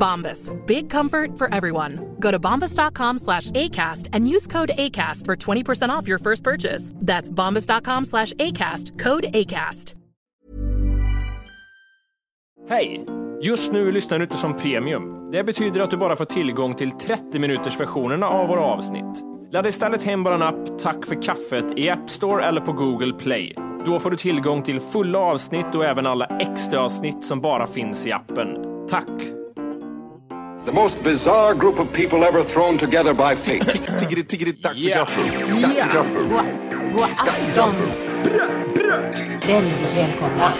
Bombas. Big comfort for everyone. Go to bombas.com slash ACAST and use code ACAST for 20% off your first purchase. That's bombas.com slash ACAST. Code ACAST. Hej! Just nu lyssnar du inte som premium. Det betyder att du bara får tillgång till 30 minuters versionerna av våra avsnitt. Ladda istället hem vår app Tack för kaffet i App Store eller på Google Play. Då får du tillgång till fulla avsnitt och även alla extra avsnitt som bara finns i appen. Tack! The most bizarre group of people ever thrown together by fate. Tiggeri, tiggeri, dack för gaffel. Dack för gaffel. God, afton. Väldigt välkomna.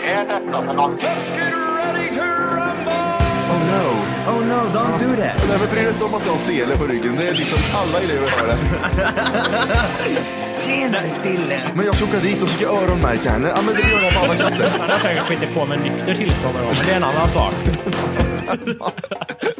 Oh no, oh no, don't do that. Nej, men bry dig inte om att jag har sele på ryggen. Det är liksom alla elever har det. Tjena Dille. Men jag ska åka dit och ska öronmärka henne. Ja, men det gör jag på alla katter. Han har säkert skitit på med nykter tillstånd men det är en annan sak.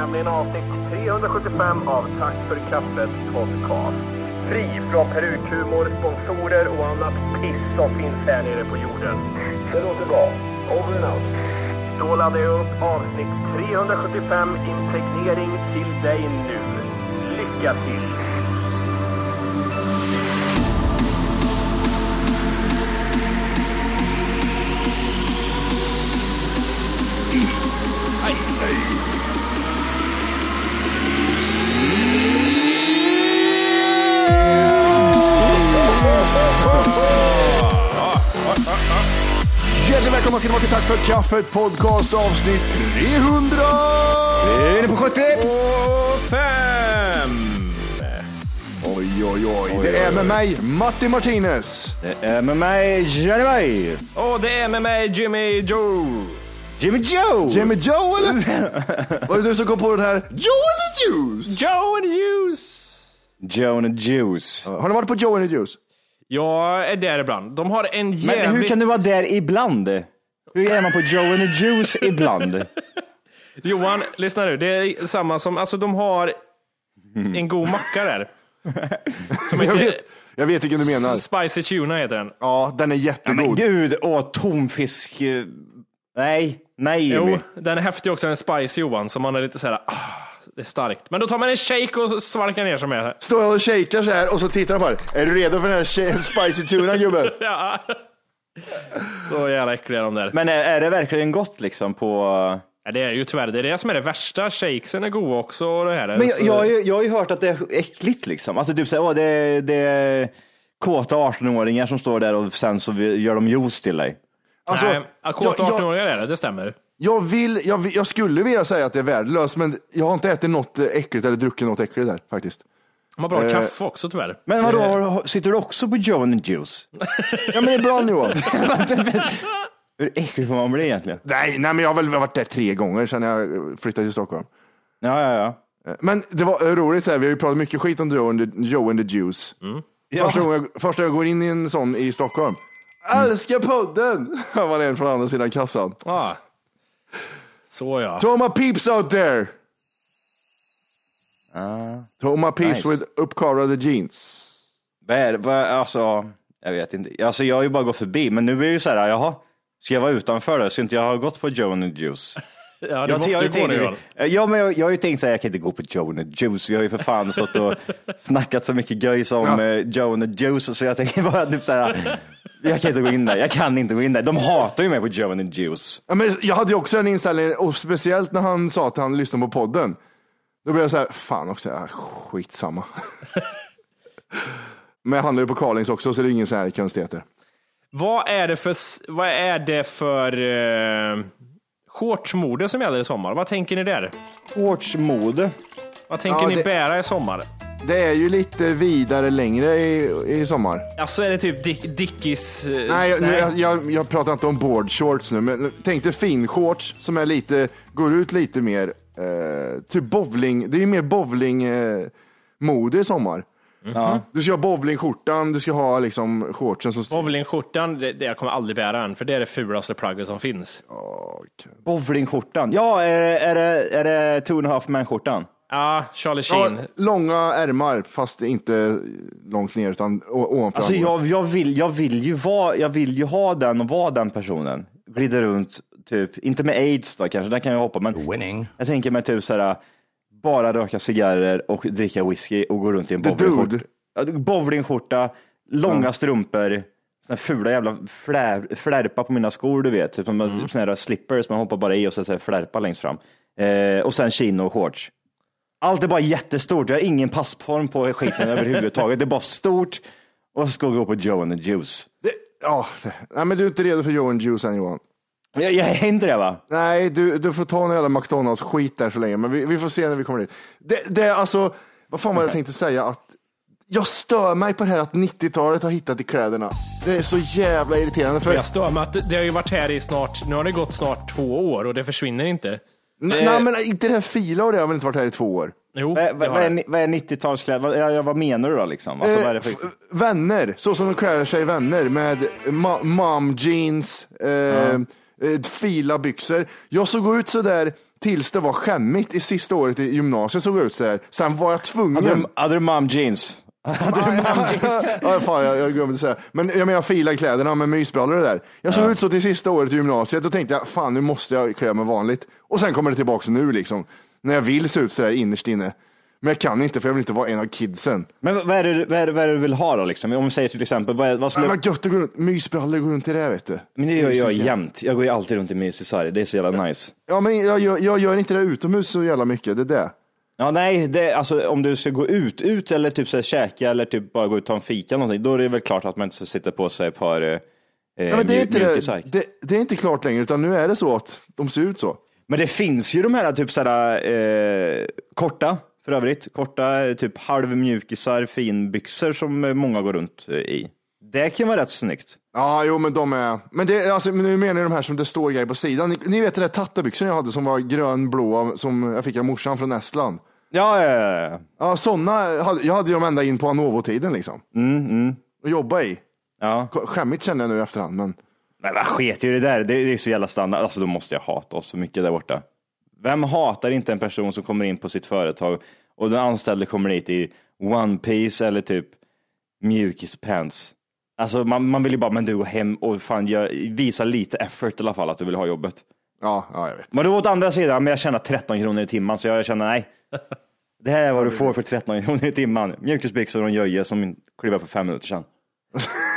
Nämligen avsnitt 375 av Tack för kaffet podcast. Fri från perukhumor, sponsorer och annat piss som finns här nere på jorden. Det låter bra. Over and out. Då laddar jag upp avsnitt 375 impregnering till dig nu. Lycka till! Hjärtligt välkomna ska ni vara till Tack för kaffet podcast avsnitt 300! Är ni på 70? Och fem! Oj, oj, oj. Det är med mig, Matti Martinez. Det är med mig, Bay. Och det är med mig Jimmy Joe. Jimmy Joe. Jimmy Joe eller? Var det du som kom på den här Joe and the Juice? Joe and the Juice. Joe and the Juice. Har ni varit på Joe and the Juice? Jag är där ibland. De har en jävligt... Men hur kan du vara där ibland? Hur är man på Joe and the Juice ibland? Johan, lyssna nu. Det är samma som, alltså de har en god macka där. Som Jag heter vet, jag vet vilken du menar. Spicy Tuna heter den. Ja, den är Ja, jättegod. men gud, åh, tonfisk. eh, Nej, nej. Jo, den är häftig också, en spicy Johan, så man är lite så här, ah, det är starkt. Men då tar man en shake och svalkar ner sig med. Står han och shakar så här och så tittar han på det. Är du redo för den här spicy tuna gubben? Ja. Så jävla äckliga de där. Men är, är det verkligen gott liksom på... Ja, det är ju tyvärr det är det som är det värsta. Shakesen är goda också. Och det här. Men jag, jag, har ju- jag har ju hört att det är äckligt liksom. Alltså typ såhär, åh, det, det är kåta 18-åringar som står där och sen så gör de juice till dig. Alltså, Nej, jag, kåta jag, 18-åringar är det, det stämmer. Jag, vill, jag, vill- jag skulle vilja säga att det är värdelöst, men jag har inte ätit något eh, äckligt eller druckit något äckligt där faktiskt. De har bra Eh. kaffe också tyvärr. Men vadå, har- sitter du också på Joe and the Juice? Ja, men ibland Johan. Hur äcklig får man bli egentligen? nej, nej, men jag har väl varit där tre gånger sedan jag flyttade till Stockholm. Ja, ja, ja. Eh, Men det var eh, roligt, här. vi har ju pratat mycket skit om Joe and the, Joe and the Juice. Första, gången jag, första gången jag går in i en sån i Stockholm. Älskar podden! Det var en från andra sidan kassan. Ah. Så ja. To all my peeps out there! To all my peeps nice. with uppkarade jeans. Vad är det? Alltså, jag vet inte. Alltså, jag har ju bara gått förbi, men nu är det ju så här, jaha, ska jag vara utanför då? Så inte jag har gått på Joe and Juice. Ja, det Jag, måste jag, ju gå tänkt, nu. Ja, men jag, jag har ju tänkt så här, jag kan inte gå på Joe and Juice. Vi har ju för fan stått och snackat så mycket göjs om Ja. eh, Joe and Juice, så jag tänker bara typ så här, jag kan inte gå in där. Jag kan inte gå in där. De hatar ju mig på Joe and the Juice. Ja, men jag hade ju också den inställningen, och speciellt när han sa att han lyssnade på podden. Då blev jag så här, fan också, ja, skitsamma. men jag handlar ju på Carlings också, så det är ingen så här konstigheter. Vad är det för, vad är det för uh, shortsmode som gäller i sommar? Vad tänker ni där? Shortsmode. Vad tänker Ja, ni det- bära i sommar? Det är ju lite vidare längre i, i sommar. Alltså är det typ Dick, Dickies? eh, Nej, jag, nu, jag, jag, jag pratar inte om board shorts nu, men tänk dig finshorts som är lite, går ut lite mer, eh, typ bowling, det är ju mer bowling eh, mode i sommar. Ja. Du ska ha bowlingskjortan, du ska ha liksom shortsen som... Bowlingskjortan, det, det jag kommer aldrig bära den, för det är det fulaste plagget som finns. Bowlingskjortan. Ja, är är det, är det two and a half man skjortan? Ja, Charlie Ja, Sheen. långa ärmar, fast inte långt ner utan ovanför Alltså jag, jag, vill, jag, vill ju vara, jag vill ju ha den och vara den personen. Glider runt, typ, inte med aids då kanske, där kan jag hoppa, men Winning. jag tänker mig typ såhär, bara röka cigarrer och dricka whisky och gå runt i en bowlingskjorta. Ja, Bowlingskjorta, långa strumpor, såna fula jävla flär, flärpa på mina skor du vet, typ som mm. såna här slippers man hoppar bara i och så säger flärpa längst fram. Eh, och sen chino och shorts. Allt är bara jättestort, jag har ingen passform på skiten överhuvudtaget, det är bara stort och så ska jag gå på Joe and the Juice. Det, ja, nej, men du är inte redo för Joe and Juice än Johan. Jag, jag är inte det va? Nej, du, du får ta en jävla McDonalds-skit där så länge, men vi, vi får se när vi kommer dit. Det, det är alltså, vad fan var jag tänkte säga? Att jag stör mig på det här att 90-talet har hittat i kläderna. Det är så jävla irriterande. För, Jag stör mig att det har ju varit här i snart, nu har det gått snart två år och det försvinner inte. N- nej, men inte det här fila och det har väl inte varit här i två år. Jo, Vad, det vad, vad, är, vad är 90-talskläder? Vad, ja, vad menar du då liksom? Alltså, vad är det för... Eh, f- vänner, så som de klär sig vänner med mom jeans, eh, eh, fila byxor. Jag såg ut så där tills det var skämmigt i sista året i gymnasiet. Såg jag ut så där. Sen var jag tvungen. Hade du, hade du mom jeans? Ja, fan, jag, jag glömde säga. Men jag menar fila kläderna med mysbrallor och det där. Jag såg ut så till sista året i gymnasiet. Då tänkte jag, fan nu måste jag klä mig vanligt. Och sen kommer det tillbaka nu liksom. När jag vill se ut så där innerst inne. Men jag kan inte för jag vill inte vara en av kidsen. Men vad är, det, vad, är det, vad är det du vill ha då liksom? Om vi säger till exempel, vad, är, vad Men skulle... vad gött att gå runt, mysbrallor, gå runt i det vet du. Men det gör jag jämt. Jag går ju alltid runt i mysig sarg. Det är så jävla nice. Ja, men jag, gör- jag gör inte det utomhus så jävla mycket, det är det. Ja, nej, det, alltså, om du ska gå ut, ut eller typ så här, käka eller typ bara gå ut och ta en fika någonting, då är det väl klart att man inte ska sitta på sig ett par eh, Ja, men det, är inte det, det, det är inte klart längre, utan nu är det så att de ser ut så. Men det finns ju de här typ sådär, eh, korta, för övrigt, korta eh, typ halvmjukisar, finbyxor som eh, många går runt eh, i. Det kan vara rätt snyggt. Ja, jo, men de är... Men det, alltså, nu menar jag de här som det står grejer på sidan. Ni, ni vet den där tattabyxorna jag hade som var grön-blå, som jag fick av morsan från Estland. Ja, ja, ja, ja. Ja, sådana, jag hade ju dem ända in på Anovo-tiden liksom. Mm, Och jobba i. ja. Skämmigt känner jag nu i efterhand, men Men vad sket ju det där, det, det är så jävla standard. Alltså då måste jag hata oss så mycket där borta. Vem hatar inte en person som kommer in på sitt företag och den anställde kommer dit i one piece eller typ mjukispants. Alltså man, man vill ju bara, men du går hem och fan gör, visa lite effort i alla fall att du vill ha jobbet. ja, ja jag vet. Men då åt andra sidan, men jag tjänar 13 kronor i timmen så jag känner nej. Det här är vad du får för 13 kronor i timmen. Mjukisbyxor och en jöje som klev för fem minuter sedan.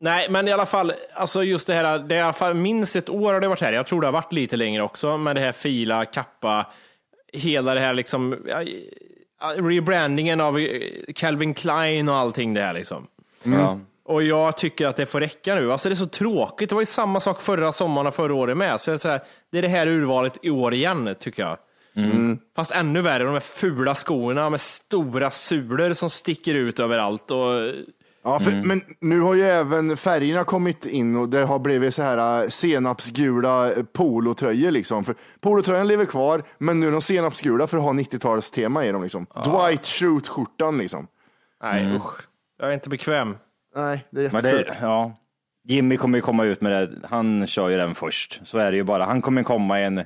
Nej, men i alla fall, alltså just det här, det är i alla fall minst ett år har det varit här. Jag tror det har varit lite längre också, med det här fila, kappa, hela det här liksom, rebrandingen av eh, Calvin Klein och allting det här liksom. Ja. Och jag tycker att det får räcka nu. Alltså det är så tråkigt. Det var ju samma sak förra sommaren och förra året med. Så det, är så här, det är det här urvalet i år igen, tycker jag. Fast ännu värre, de här fula skorna med stora sulor som sticker ut överallt. Och, Ja, för, Men nu har ju även färgerna kommit in och det har blivit så här äh, senapsgula äh, polotröjor liksom. För polotröjan lever kvar, men nu är de senapsgula för att ha 90-talstema i dem liksom. Dwight Schrute-skjortan liksom. nej usch. Jag är inte bekväm. Nej, det är Men jättefult. det, ja. Jimmy kommer ju komma ut med det. Han kör ju den först. Så är det ju bara. Han kommer komma i en,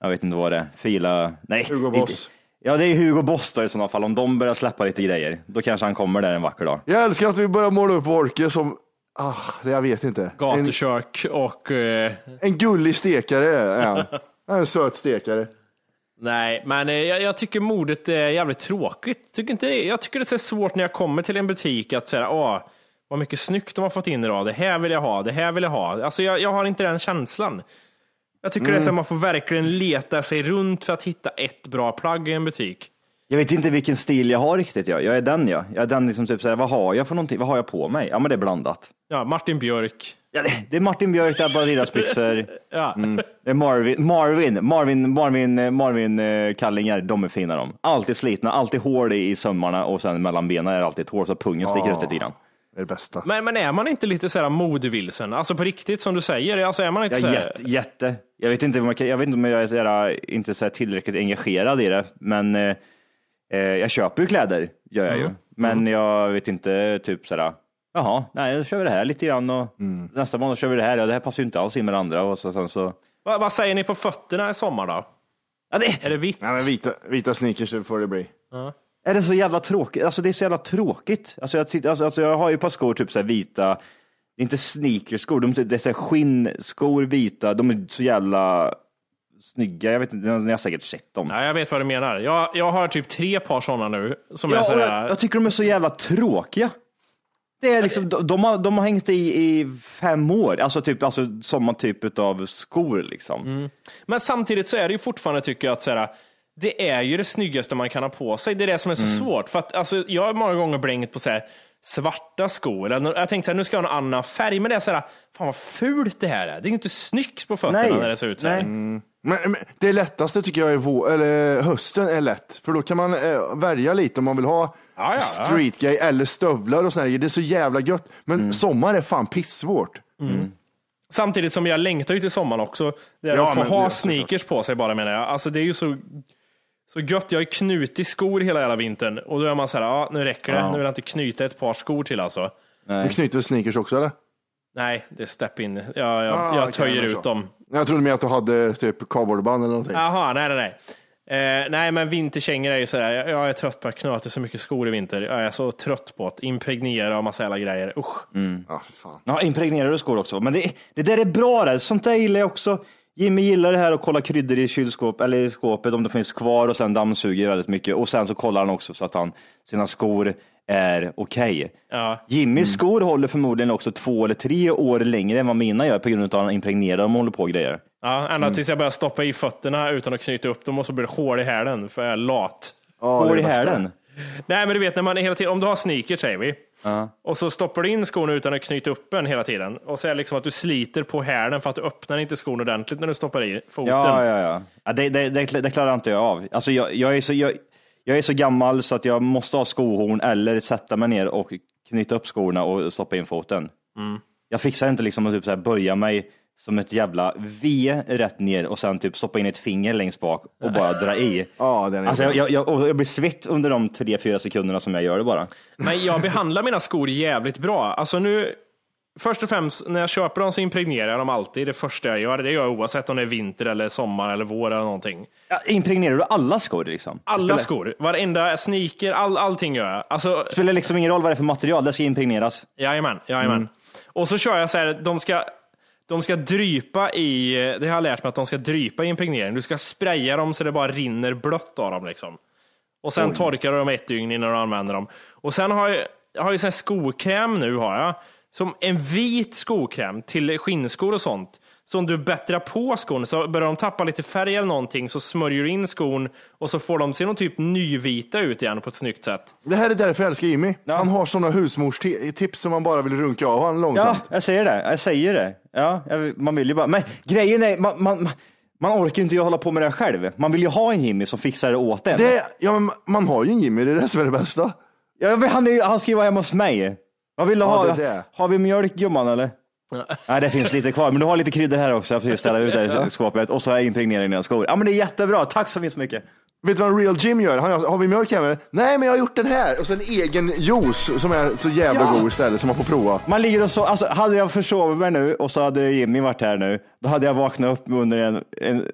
jag vet inte vad det är, fila, nej. Hugo inte- Boss. Ja, det är Hugo Boss då i sådana fall. Om de börjar släppa lite grejer, då kanske han kommer där en vacker dag. Jag älskar att vi börjar måla upp Orke som, ah, det jag vet inte. Gatukök och... eh, en gullig stekare är han. Han är En söt stekare. nej, men eh, jag, jag tycker modet är jävligt tråkigt. Tycker inte det? Jag tycker det är svårt när jag kommer till en butik att säga, åh, vad mycket snyggt de har fått in idag. Det här vill jag ha, det här vill jag ha. Alltså jag, jag har inte den känslan. Jag tycker det är så att man får verkligen leta sig runt för att hitta ett bra plagg i en butik. Jag vet inte vilken stil jag har riktigt. Jag, jag är den jag. Jag är den liksom typ såhär, vad har jag för någonting? Vad har jag på mig? Ja, men det är blandat. Ja, Martin Björk. Ja, det, det är Martin Björk, det är bara Adidas-byxor. Ja. Det är Marvin, Marvin, Marvin, Marvin, eh, Marvin eh, kallingar, de är fina de. Alltid slitna, alltid hål i, i sömmarna och sen mellan benen är det alltid ett hål så pungen sticker ut lite grann. Är det bästa. Men, men är man inte lite så här modevilsen? Alltså på riktigt som du säger, alltså är man inte Ja, så här... jätte, jätte. Jag vet inte om jag, kan- jag, vet inte om jag är så här, inte så här tillräckligt engagerad i det, men eh, eh, jag köper ju kläder, gör jag ju. Men jag vet inte, typ så här, jaha, nej, då kör vi det här lite grann och nästa månad kör vi det här. Ja, det här passar ju inte alls in med det andra och så, sen så. Vad, vad säger ni på fötterna i sommar då? Ja, det, Är det vitt? Nej, men vita, vita sneakers får det bli. Är det så jävla tråkigt? Alltså det är så jävla tråkigt. Alltså jag, alltså, alltså, jag har ju ett par skor, typ så här vita, är inte sneakerskor, de, det är så skinnskor vita, de är så jävla snygga. Jag vet inte, ni har säkert sett dem. Nej, jag vet vad du menar. Jag, jag har typ tre par sådana nu. Som är Ja, så och här, jag, jag tycker de är så jävla tråkiga. Det är liksom, de, de, har, de har hängt i i fem år, alltså typ alltså, samma typ av skor liksom. Men samtidigt så är det ju fortfarande, tycker jag, att så här, det är ju det snyggaste man kan ha på sig. Det är det som är så svårt. För att, alltså, jag har många gånger blängt på så här, svarta skor. Jag tänkte så här, nu ska jag ha en annan färg. Men det är så här, fan vad fult det här är. Det är ju inte snyggt på fötterna Nej, när det ser ut så här. nej. Men, men det lättaste tycker jag är vå- eller, hösten är lätt, för då kan man eh, välja lite om man vill ha Ja, ja, ja. street gay eller stövlar och sådär. Det är så jävla gött. Men sommar är fan pissvårt. Samtidigt som jag längtar ju till sommaren också. Ja, att få ha sneakers på sig bara menar jag. Alltså det är ju så, så gött. Jag har ju knutit skor hela jävla vintern. Och då är man så här, ja nu räcker det. Ja. Nu vill jag inte knyta ett par skor till alltså. Du knyter väl sneakers också eller? Nej, det är step in. Jag, jag, Ah, jag okej, töjer men ut dem. Jag trodde mer att du hade typ cowboyband eller någonting. Jaha, nej, nej, nej. Eh, nej, men vinterkängor är ju sådär. Jag, jag är trött på att knöta så mycket skor i vinter. Jag är så trött på att impregnera och massa jävla grejer. Usch. Ja, för fan. Ja, impregnerade skor också. Men det, det där är bra det. Sånt där gillar jag också. Jimmy gillar det här att kolla kryddor i kylskåp eller i skåpet om det finns kvar och sen dammsuger väldigt mycket. Och sen så kollar han också så att han, sina skor är okej. Ja. Jimmys skor håller förmodligen också två eller tre år längre än vad mina gör på grund av att han impregnerar dem och håller på och grejer. Ja, ända tills jag börjar stoppa i fötterna utan att knyta upp dem och så blir det hål i hälen för jag är lat. Är Hål i hälen. Nej, men du vet när man är hela tiden, om du har sneakers säger vi, och så stoppar du in skon utan att knyta upp den hela tiden. Och så är det liksom att du sliter på hälen för att du öppnar inte skon ordentligt när du stoppar i foten. Ja, ja, ja. ja det, det, det, det klarar inte jag av. Alltså jag, jag, är så, jag, jag är så gammal så att jag måste ha skohorn eller sätta mig ner och knyta upp skorna och stoppa in foten. Jag fixar inte liksom att typ så här böja mig som ett jävla V rätt ner och sen typ stoppa in ett finger längst bak och bara dra i. Ja, den är Alltså jag, jag, jag, blir svett under de tre, fyra sekunderna som jag gör det bara. Men jag behandlar mina skor jävligt bra. Alltså nu, först och främst, när jag köper dem så impregnerar jag dem alltid. Det första jag gör, det gör jag oavsett om det är vinter eller sommar eller vår eller någonting. Ja, impregnerar du alla skor liksom? Alla spelar, skor, varenda sneaker, all, allting gör jag. Alltså, spelar liksom ingen roll vad det är för material, det ska impregneras. Jajamän, jajamän. Och så kör jag så här, de ska, de ska drypa i, det har jag lärt mig att de ska drypa i impregnering. Du ska spraya dem så det bara rinner blött av dem liksom. Och sen torkar du dem ett dygn innan du använder dem. Och sen har jag, jag har ju sån skokräm nu har jag. Som en vit skokräm till skinnskor och sånt. Så om du bättrar på skon så börjar de tappa lite färg eller någonting så smörjer du in skon och så får de se någon typ nyvita ut igen på ett snyggt sätt. Det här är därför jag älskar Jimmy. Han har sådana husmorstips som man bara vill runka av han Ja, långsamt. jag säger det. Jag säger det. Ja, jag, man vill ju bara. Men grejen är, man, man, man orkar ju inte hålla på med det själv. Man vill ju ha en Jimmy som fixar det åt en. Det, ja, men man har ju en Jimmy, det är det som är det bästa. Ja, men han, är, han ska ju vara hemma hos mig. Vad vill du Ja, ha? det det. Har vi mjölk gumman eller? Nej, det finns lite kvar, men du har lite kryddor här också. Jag får ställa ut det i skåpet och så har jag impregnerat i dina skor. Ja, men det är jättebra. Tack så mycket. Vet du vad en real Jim gör? Han, har vi mjölk hemma? Nej, men jag har gjort den här. Och så en egen juice som är så jävla Ja. god istället som man får prova. Man ligger och så, alltså, hade jag försovit mig nu och så hade Jimmy varit här nu, då hade jag vaknat upp under en, en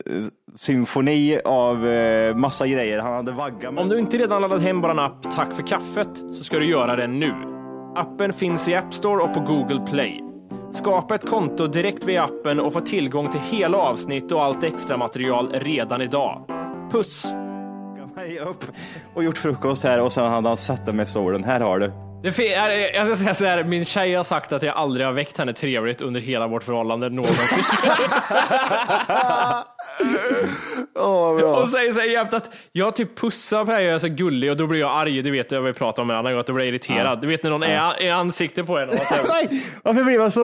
symfoni av eh, massa grejer. Han hade vaggat mig. Om du inte redan laddat hem bara en app Tack för kaffet så ska du göra det nu. Appen finns i App Store och på Google Play. Skapa ett konto direkt via appen och få tillgång till hela avsnitt och allt extra material redan idag. Puss! mig upp och gjort frukost här och sen hade han satt mig i stolen. Här har du. Det är- jag ska säga så här, min tjej har sagt att jag aldrig har väckt henne trevligt under hela vårt förhållande någonsin. Åh, bra. och säger så här jämt att jag typ pussar på henne, jag är så gullig och då blir jag arg, det vet jag vi pratade om en annan gång, då blir jag irriterad. Du vet när någon är i ansiktet på en och man säger, Nej, varför blir man så?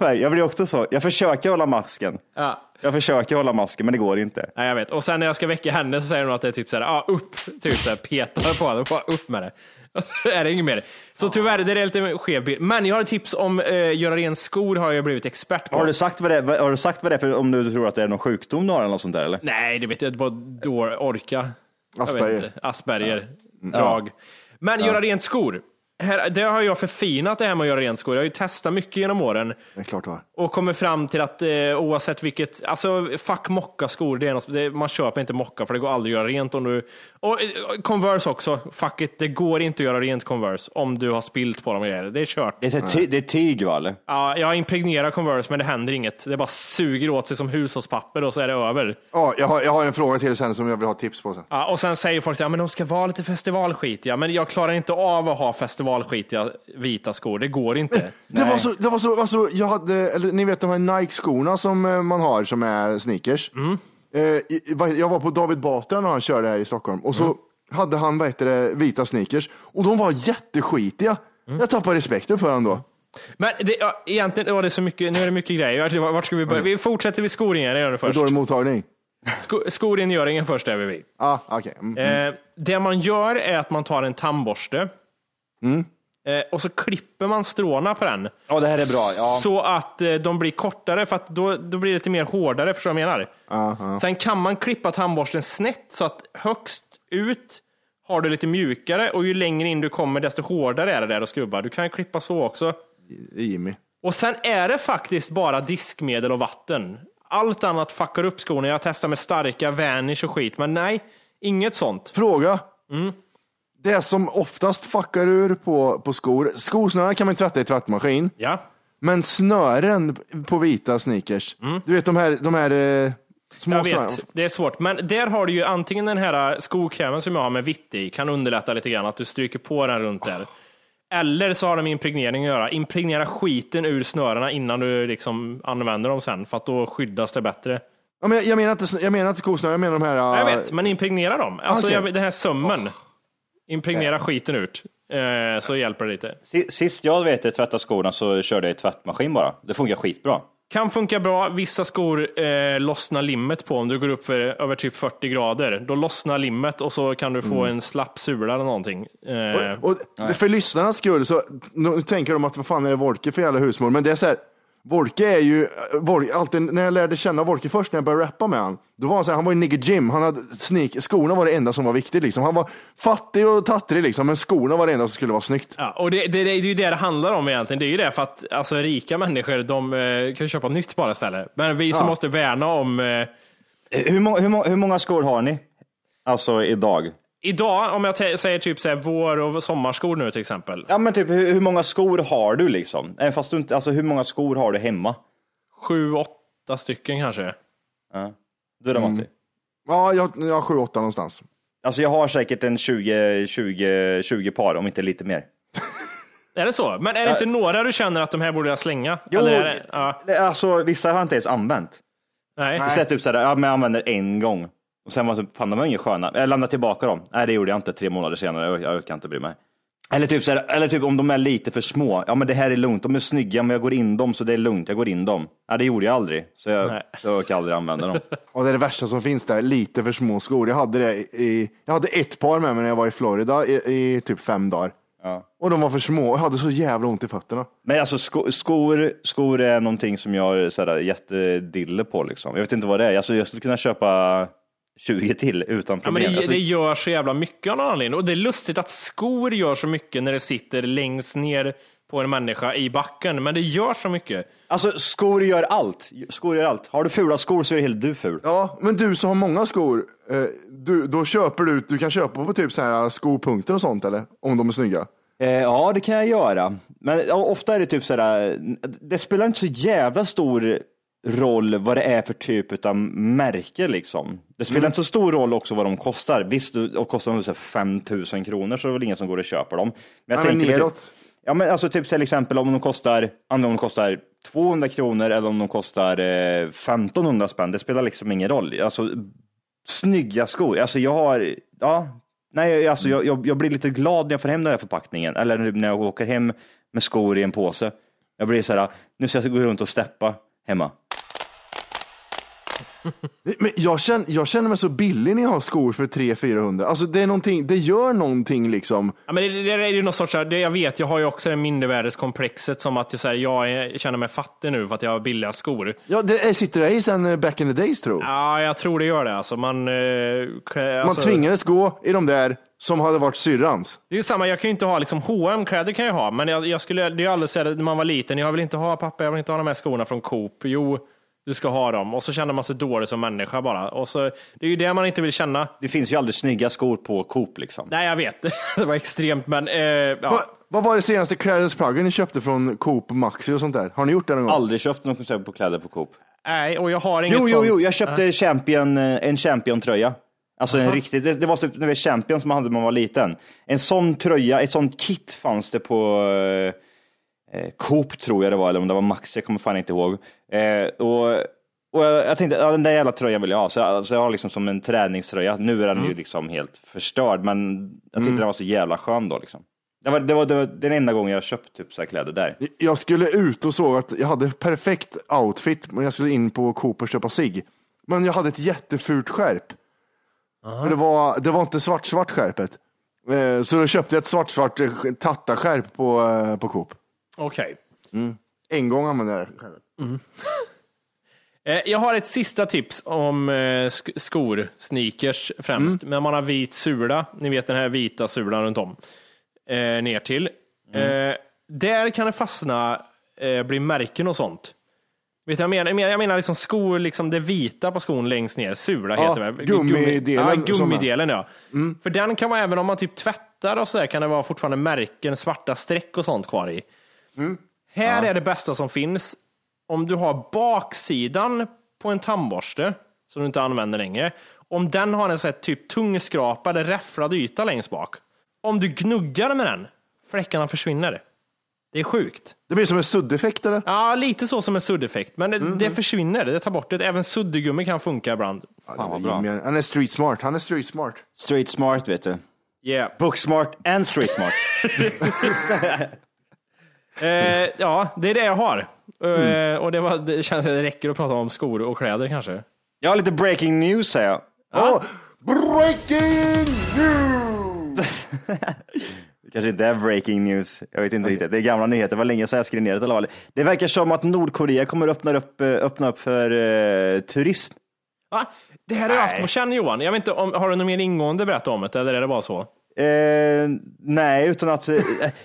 Jag blir också så. Jag försöker hålla masken. ja. Jag försöker hålla masken, men det går inte. Nej, jag vet. Och sen när jag ska väcka henne så säger hon att det är typ så här, ja, upp, typ så här, petar på henne, bara upp med det. Och så är det inget mer. Så tyvärr, det är lite skev bild. Men jag har ett tips om eh, göra ren skor har jag blivit expert på. Har du sagt vad det är, har du sagt vad det är för om du tror att det är någon sjukdom du har eller något sånt där eller? Nej, det vet jag inte. Bara då orka. Jag vet Asperger. inte. Asperger. Drag. Men göra rent skor. Här, det har jag förfinat det här med att göra rent skor. Jag har ju testat mycket genom åren Det är klart du har. och kommer fram till att eh, oavsett vilket, alltså fuck mocka-skor, det är något, det, man köper inte mocka för det går aldrig att göra rent om du, och eh, Converse också, fuck it, det går inte att göra rent Converse om du har spilt på dem och grejer. Det är kört. Det är, så ty, det är tyg va eller? Ja, jag impregnerar Converse men det händer inget. Det bara suger åt sig som hushållspapper och så är det över. Ja, jag, har, jag har en fråga till sen som jag vill ha tips på sen. Ja, och sen säger folk att ja, men de ska vara lite festivalskitiga, men jag klarar inte av att ha festivalskitiga vita skor. Det går inte. Det var så, det var så, alltså, jag hade, eller ni vet de här Nike-skorna som eh, man har som är sneakers. Eh, i- i- jag var på David Batra när han körde här i Stockholm och så hade han vad det, vita sneakers och de var jätteskitiga. Jag tappade respekten för honom då. Men det, ja, egentligen var det så mycket, nu är det mycket grejer. Vart- ska vi börja? Vi fortsätter vid skoringöringen först. Dålig mottagning. Sko, skoringöringen först är vi vid. Ah, okej. Mm. Eh, det man gör är att man tar en tandborste eh, och så klipper man stråna på den. Ja det här är bra. Ja. Så att eh, de blir kortare, för att då, då blir det lite mer hårdare, förstår du vad jag menar? Sen kan man klippa tandborsten snett så att högst ut har du lite mjukare och ju längre in du kommer desto hårdare är det där att skrubba. Du kan klippa så också. Jimmy. Och sen är det faktiskt bara diskmedel och vatten. Allt annat fuckar upp skorna. Jag testar med starka vanish och skit, men nej, inget sånt. Fråga. Mm. Det som oftast fuckar ur på, på skor, skosnören kan man tvätta i tvättmaskin, Ja. men snören på vita sneakers, du vet de här, de här eh, små Mm. Jag snören. vet, det är svårt. Men där har du ju antingen den här skokrämen som jag har med vitt i, kan underlätta lite grann, att du stryker på den runt där. Eller så har de med impregnering att göra. Impregnera skiten ur snörena innan du liksom använder dem sen, för att då skyddas det bättre. Ja, men jag, jag menar inte, jag menar inte skosnören, jag menar de här... Jag eh, vet, men impregnera dem. Alltså Okej. jag, den här sömmen. Impregnera skiten ut. eh, så hjälper det lite. Si- Sist jag vet jag tvättade skorna så körde jag i tvättmaskin bara. Det funkar skitbra. Kan funka bra. Vissa skor eh, lossnar limmet på om du går upp för över typ 40 grader. Då lossnar limmet och så kan du få en slapp sula eller någonting. Eh, Och, och för lyssnarnas skull så nu tänker de att vad fan är det Wolke för jävla husmor? Men det är så här, Wolke är ju, Wolke, alltid, när jag lärde känna Wolke först när jag började rappa med han, då var han så här, han var ju nigger Jim, han hade sneak, skorna var det enda som var viktigt liksom. Han var fattig och tattrig liksom, men skorna var det enda som skulle vara snyggt. Ja, och det, det, det är ju det det handlar om egentligen. Det är ju det för att alltså, rika människor de eh, kan ju köpa nytt bara istället. Men vi som Ja. måste värna om eh, Hur, många, hur, många, hur många skor har ni? Alltså idag? Idag, om jag säger typ så här, vår och sommarskor nu till exempel. Ja men typ hur, hur många skor har du liksom? Även fast du inte, alltså hur många skor har du hemma? Sju, åtta stycken kanske. Ja. Du då Matti? Ja, jag, jag har sju, åtta någonstans. Alltså jag har säkert en 20, 20, 20 par, om inte lite mer. Är det så? Men är det Ja. inte några du känner att de här borde jag slänga? Jo, Eller är det, ja. alltså vissa har jag inte ens använt. Nej. Jag säger typ såhär, ja men jag använder en gång. Och sen var det fan de var inga sköna. Jag lämnade tillbaka dem. Nej det gjorde jag inte tre månader senare, jag, jag kan inte bry mig. Eller typ, såhär, eller typ om de är lite för små. Ja men det här är lugnt, de är snygga men jag går in dem så det är lugnt, jag går in dem. Ja det gjorde jag aldrig, så jag, Nej. så jag orkar aldrig använda dem. Och det är det värsta som finns där, lite för små skor. Jag hade det i, jag hade ett par med mig när jag var i Florida i, i typ fem dagar. Ja. Och de var för små, jag hade så jävla ont i fötterna. Men alltså sko, skor, skor är någonting som jag är jättedille på liksom. Jag vet inte vad det är. Alltså, jag skulle kunna köpa 20 till utan Ja, men problem. det, alltså, det gör så jävla mycket av någon anledning. Och det är lustigt att skor gör så mycket när det sitter längst ner på en människa i backen. Men det gör så mycket. alltså skor gör allt. Skor gör allt. Har du fula skor så är helt du ful. Ja, men du som har många skor, eh, du, då köper du, du kan köpa på typ så här skopunkter och sånt eller? Om de är snygga. Eh, ja, det kan jag göra. Men ja, ofta är det typ sådär, det spelar inte så jävla stor roll vad det är för typ av märke liksom. Det spelar Mm. inte så stor roll också vad de kostar. Visst, och kostar de så här 5 000 kronor så är det väl ingen som går och köper dem. Men Nej, men väl neråt. Typ, ja, men alltså typ till exempel om de kostar, om de kostar 200 kronor eller om de kostar eh, 1500 spänn. Det spelar liksom ingen roll. Alltså, snygga skor. Alltså jag har, ja, nej, alltså jag, jag, jag blir lite glad när jag får hem den här förpackningen. Eller när jag åker hem med skor i en påse. Jag blir så här, nu ska jag gå runt och steppa hemma. Men jag, känner, jag känner mig så billig när jag har skor för 300-400. Alltså det är någonting, det gör någonting liksom. Ja, men det, det är ju något sorts, det, jag vet, jag har ju också det mindervärdeskomplexet som att jag, så här, jag är, känner mig fattig nu för att jag har billiga skor. Ja, det är, sitter det i sen eh, back in the days tror jag. Ja, jag tror det gör det. Alltså, man, eh, klä- Man alltså, tvingades gå i de där som hade varit syrrans. Det är ju samma, jag kan ju inte ha liksom hm kläder kan jag ha, men jag, jag skulle, det är alldeles så här, när man var liten, jag vill inte ha pappa, jag vill inte ha de här skorna från Coop. Jo, du ska ha dem. Och så känner man sig dålig som människa bara. Och så, det är ju det man inte vill känna. Det finns ju aldrig snygga skor på Coop liksom. Nej, jag vet. det var extremt, men eh, ja. Va, vad var det senaste klädesplaggen ni köpte från Coop Maxi och sånt där? Har ni gjort det någon gång? Aldrig köpt något på kläder på Coop. Nej, och jag har inget Jo, jo, sånt. jo, jag köpte champion, eh, en Champion-tröja. Alltså en riktig, det, det var typ när vi Champion som man hade när man var liten. En sån tröja, ett sånt kit fanns det på eh, eh, Coop tror jag det var, eller om det var Max, jag kommer fan inte ihåg. Eh, och, och jag, jag tänkte, ja, den där jävla tröjan vill jag ha. Så jag, så jag har liksom som en träningströja. Nu är den ju liksom helt förstörd, men jag tyckte den var så jävla skön då liksom. Det var, det var, det var den enda gången jag köpt typ så här kläder där. Jag skulle ut och såg att jag hade perfekt outfit, men jag skulle in på Coop och köpa sig. Men jag hade ett jättefult skärp. Det, var, det var inte svart-svart skärpet. Eh, Så då köpte jag ett svart-svart eh, tattaskärp på, eh, på Coop. Okej. En gång använde jag det skärpet. Eh, Jag har ett sista tips om eh, sk- skor, sneakers främst. Men man har vit sula, ni vet den här vita sulan runt om, eh, ner till. Eh, där kan det fastna, eh, bli märken och sånt. Vet jag menar? Jag menar, liksom skor, liksom det vita på skon längst ner, sula Ja, heter det. gummidelen Ja, gummidelen ja. För den kan man även om man typ tvättar och så där, kan det vara fortfarande märken, svarta streck och sånt kvar i. Här är det bästa som finns. Om du har baksidan på en tandborste som du inte använder längre. Om den har en så här typ tungskrapad, räfflad yta längst bak. Om du gnuggar med den, fläckarna försvinner. Det är sjukt. Det blir som en suddeffekt eller? Ja, lite så som en suddeffekt. Men det, det försvinner, det tar bort det. Även suddgummi kan funka ibland. Fan vad bra. Jimmy, Han är street smart. Han är street smart. Street smart vet du. Yeah. Booksmart and street smart. Eh, ja, det är det jag har. Eh, Mm. Och det, var, det känns att det räcker att prata om skor och kläder kanske. Jag har lite breaking news säger jag. Åh, breaking news! Det kanske inte är breaking news. Jag vet inte riktigt. Det är gamla nyheter. Det var länge sedan jag skrev ner det. i alla fall. Det verkar som att Nordkorea kommer öppna upp, eh, öppna upp för eh, turism. Ah, det här har jag haft på känn Johan. Jag vet inte om, har du något mer ingående berätta om det eller är det bara så? Eh, nej, utan att eh,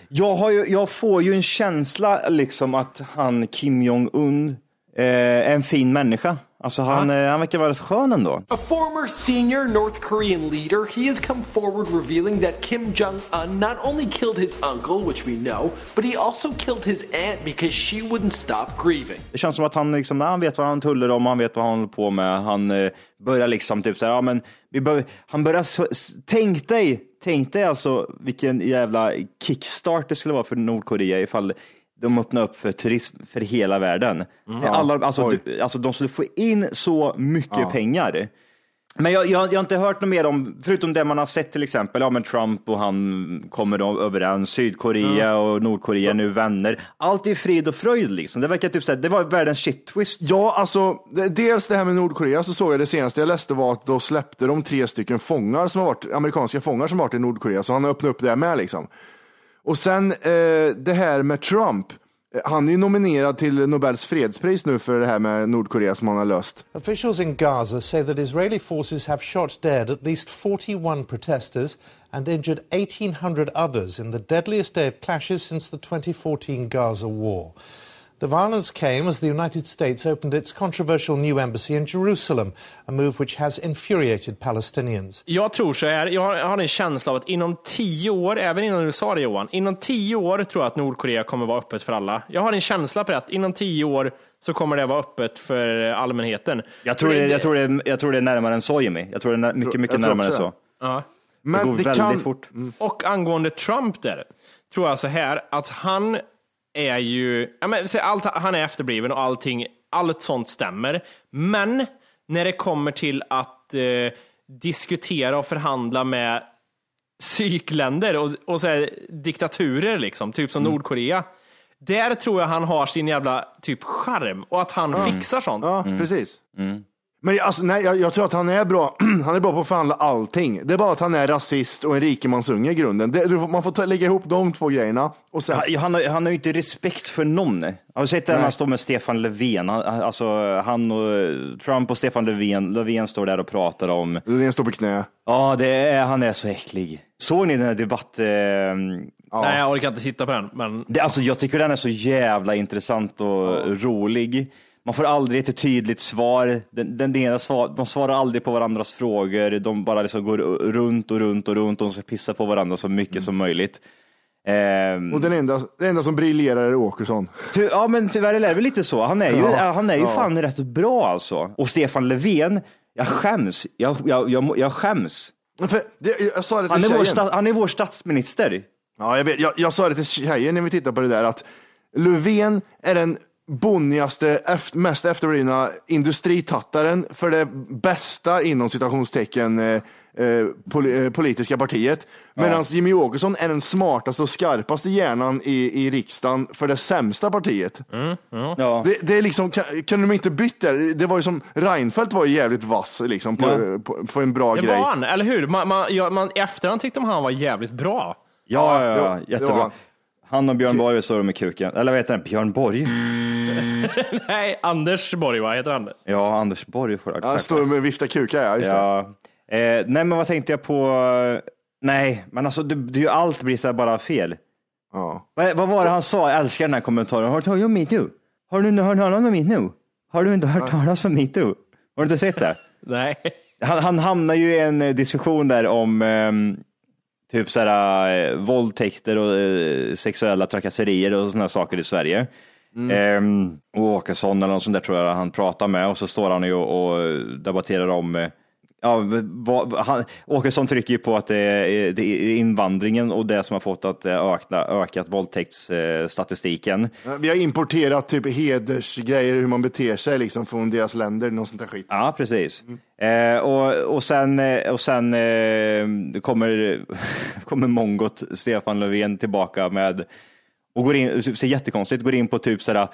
jag, har ju, jag får ju en känsla liksom att han Kim Jong-Un eh, är en fin människa. Alltså han, eh, han verkar vara rätt skön ändå. A former senior North Korean leader, he has come forward revealing that Kim Jong un not only killed his uncle, which we know, but he also killed his aunt because she wouldn't stop grieving. Det känns som att han, liksom, han vet vad han tullar om, han vet vad han håller på med. Han eh, börjar liksom typ så här, ja men vi bör, han börjar, tänk dig, tänk dig alltså vilken jävla kickstart det skulle vara för Nordkorea ifall de öppnar upp för turism för hela världen. Mm. Alla, alltså, typ, alltså, de skulle få in så mycket Ja. pengar. Men jag, jag, jag har inte hört något mer om, förutom det man har sett till exempel, ja men Trump och han kommer då överens, Sydkorea och Nordkorea nu vänner. Allt är frid och fröjd liksom. Det verkar typ såhär, det var världens shit twist. Ja, alltså dels det här med Nordkorea så såg jag det senaste jag läste var att då släppte de tre stycken fångar som har varit, amerikanska fångar som har varit i Nordkorea, så han har öppnat upp det med liksom. Och sen eh, det här med Trump, Eh, han är ju nominerad till Nobels fredspris nu för det här med Nordkorea som han har löst. Officials in Gaza say that Israeli forces have shot dead at least 41 protesters and injured 1,800 others in the deadliest day of clashes since the 2014 Gaza war. The violence came as the United States opened its controversial new embassy in Jerusalem, a move which has infuriated Palestinians. Jag tror så här, jag har, jag har en känsla av att inom tio år, även innan du sa det Johan, inom tio år tror jag att Nordkorea kommer vara öppet för alla. Jag har en känsla på det, att inom tio år så kommer det vara öppet för allmänheten. Jag tror, det, jag, tror det, jag tror det är närmare än så Jimmy. Jag tror det är mycket, mycket närmare än så. Ja. det går väldigt fort. Och angående Trump där, tror jag så här att han är ju, ja men, allt, han är efterbliven och allting, allt sånt stämmer. Men när det kommer till att eh, diskutera och förhandla med psykländer och, och så här, diktaturer, liksom, typ som Nordkorea. Där tror jag han har sin jävla typ charm och att han fixar sånt. Ja, precis. Men alltså, nej, jag, jag tror att han är bra. Han är bra på att förhandla allting. Det är bara att han är rasist och en rikemansunge i grunden. Det, man får ta, lägga ihop de två grejerna. Och sen, Han, han, har, han har ju inte respekt för någon. Har du sett när han står med Stefan Löfven? Han, alltså, han och Trump och Stefan Löfven, Löfven står där och pratar om... Löfven står på knä. Ja, det är, han är så äcklig. Såg ni den här debatt... Eh, Nej, jag orkar inte titta på den. Men... det, alltså, jag tycker den är så jävla intressant och rolig. Man får aldrig ett tydligt svar. Den, den, ena svar. De svarar aldrig på varandras frågor. De bara liksom går runt och runt och runt och de ska pissa på varandra så mycket som möjligt. Ehm, Och den enda, den enda som briljerar är Åkesson. Ty, ja, men tyvärr är det väl lite så. Han är ju, Ja, han är ju ja. fan rätt bra alltså. Och Stefan Löfven, jag skäms. Jag, jag, jag, jag skäms. Det, jag sa det till Han är, tjejen. vår sta, han är vår statsminister. Ja, jag, vet, jag, jag sa det till tjejen när vi tittade på det där att Löfven är den bonnigaste, mest efterblivna industritattaren för det bästa inom citationstecken eh, eh, eh, politiska partiet. Medan Jimmy Åkesson är den smartaste och skarpaste hjärnan i, i riksdagen för det sämsta partiet. Ja. Det, det är liksom, kan, kan de inte bytt där? Det var ju som, Reinfeldt var ju jävligt vass liksom, på, Ja. på, på en bra Det grej. var han, eller hur? Man, man, ja, man, efterhand tyckte man han var jävligt bra. Ja, ja, Ja, ja, det jättebra. Han. Och Björn Borg står med kuken. Eller vad heter han? Björn Borg? Nej, Anders Borg, vad heter han? Ja, Anders Borg. Ja, står med vifta kukar, ja. Just det. ja. Eh, nej, men vad tänkte jag på? Nej, men alltså det, det allt blir så här bara fel. Ja. Vad, vad var det han sa? Jag älskar den här kommentaren. Har du hört om metoo? Har du inte hört talas om metoo? Har du inte hört talas om metoo? Har du inte sett det? Nej. Han, han hamnar ju i en eh, diskussion där om ehm, typ såhär, eh, våldtäkter och eh, sexuella trakasserier och sådana saker i Sverige. Ehm, och Åkesson eller något sånt där tror jag han pratar med och så står han ju och, och debatterar om eh, Ja, han, Åkesson trycker ju på att det är, det är invandringen och det som har fått att det öka, ökat våldtäktsstatistiken. Vi har importerat typ hedersgrejer, hur man beter sig liksom från deras länder, något sånt där skit. Ja, precis. Eh, och, och sen, eh, och sen eh, kommer, kommer mongot Stefan Löfven tillbaka med och går in, ser jättekonstigt, går in på typ sådär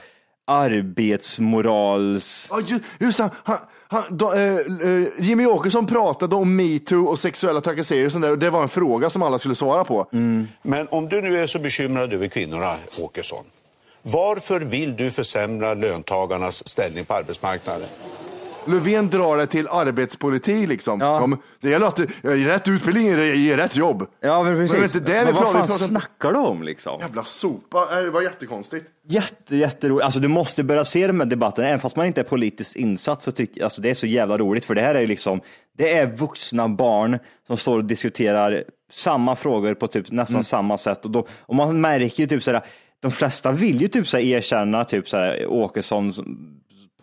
arbetsmorals... Ja, ju- just det. Han, han, då, eh, eh, Jimmy Åkesson pratade om metoo och sexuella trakasserier och sånt där, och det var en fråga som alla skulle svara på. Mm. Men om du nu är så bekymrad över kvinnorna, Åkesson, varför vill du försämra löntagarnas ställning på arbetsmarknaden? Löfven drar det till arbetspolitik liksom. Ja. men det gäller att eh, rätt utbildning ger rätt jobb. Ja, men precis. Men inte det vi Men vad pratar- fan pratar- snackar du om liksom? Jävla sopa, Eh, det var jättekonstigt. Jätte, jätteroligt. Alltså du måste börja se de här debatterna, även fast man inte är politiskt insatt så tycker alltså det är så jävla roligt för det här är ju liksom, det är vuxna barn som står och diskuterar samma frågor på typ nästan Mm. samma sätt och, då, och man märker ju typ sådär, de flesta vill ju typ såhär erkänna typ såhär Åkessons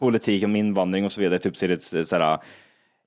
politik om invandring och så vidare, typ ser det såhär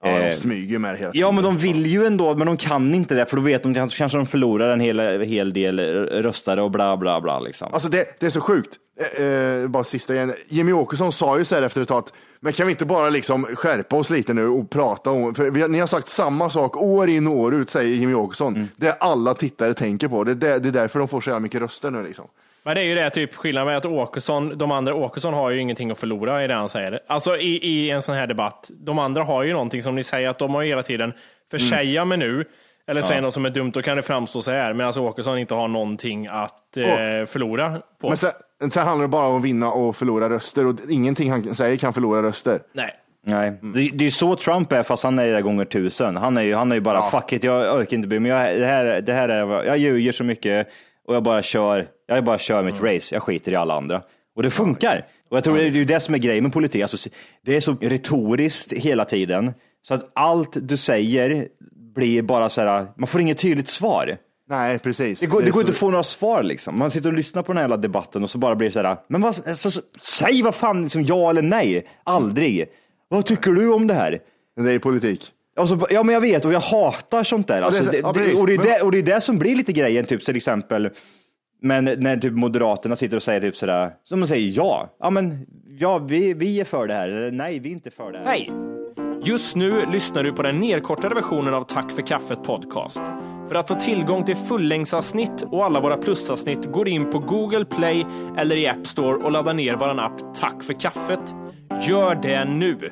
Ja, eh, de smyger med det hela Ja, men de vill ju ändå, men de kan inte det, för då vet de kanske, de förlorar en hel, hel del röstare och bla bla bla. Liksom. Alltså det, det är så sjukt. Eh, eh, bara sista igen. Jimmy Åkesson sa ju så här efter ett tag att men kan vi inte bara liksom skärpa oss lite nu och prata om, för vi, ni har sagt samma sak år in och år ut, säger Jimmy Åkesson. Mm. Det alla tittare tänker på. Det är, det, det är därför de får så jävla mycket röster nu liksom. Men det är ju det typ skillnaden med att Åkesson, de andra Åkesson har ju ingenting att förlora i det han säger. Alltså i, i en sån här debatt. De andra har ju någonting som ni säger att de har ju hela tiden, för Mm. säga mig nu, eller säga Ja. något som är dumt, då kan det framstå så här. Medan Åkesson inte har någonting att eh, förlora på. Men sen, sen handlar det bara om att vinna och förlora röster och ingenting han säger kan förlora röster. Nej. Nej, det, det är ju så Trump är, fast han är det gånger tusen. Han är ju, han är ju bara, Ja. fuck it, jag orkar inte bry mig. Jag, det här, det här är, jag ljuger så mycket och jag bara kör, jag bara kör mitt Mm. race. Jag skiter i alla andra. Och det funkar. Och jag tror det är ju det som är grejen med politik. Alltså, det är så retoriskt hela tiden. Så att allt du säger blir bara så här, man får inget tydligt svar. Nej, precis. Det går, det är går så- inte att få några svar liksom. Man sitter och lyssnar på den här jävla debatten och så bara blir det så här, men vad, så, så, säg vad fan, liksom, ja eller nej. Aldrig. Vad tycker du om det här? Det är politik. Alltså, ja, men jag vet och jag hatar sånt där. Alltså, det är så- det, ja, det, precis. och, det är Men- det, och det är det som blir lite grejen, typ till exempel. Men när typ Moderaterna sitter och säger typ sådär, som man säger ja, ja men ja, vi, vi är för det här, eller nej, vi är inte för det här. Hej! Just nu lyssnar du på den nedkortade versionen av Tack för kaffet podcast. För att få tillgång till fullängdsavsnitt och alla våra plusavsnitt går in på Google Play eller i App Store och laddar ner vår app Tack för kaffet. Gör det nu!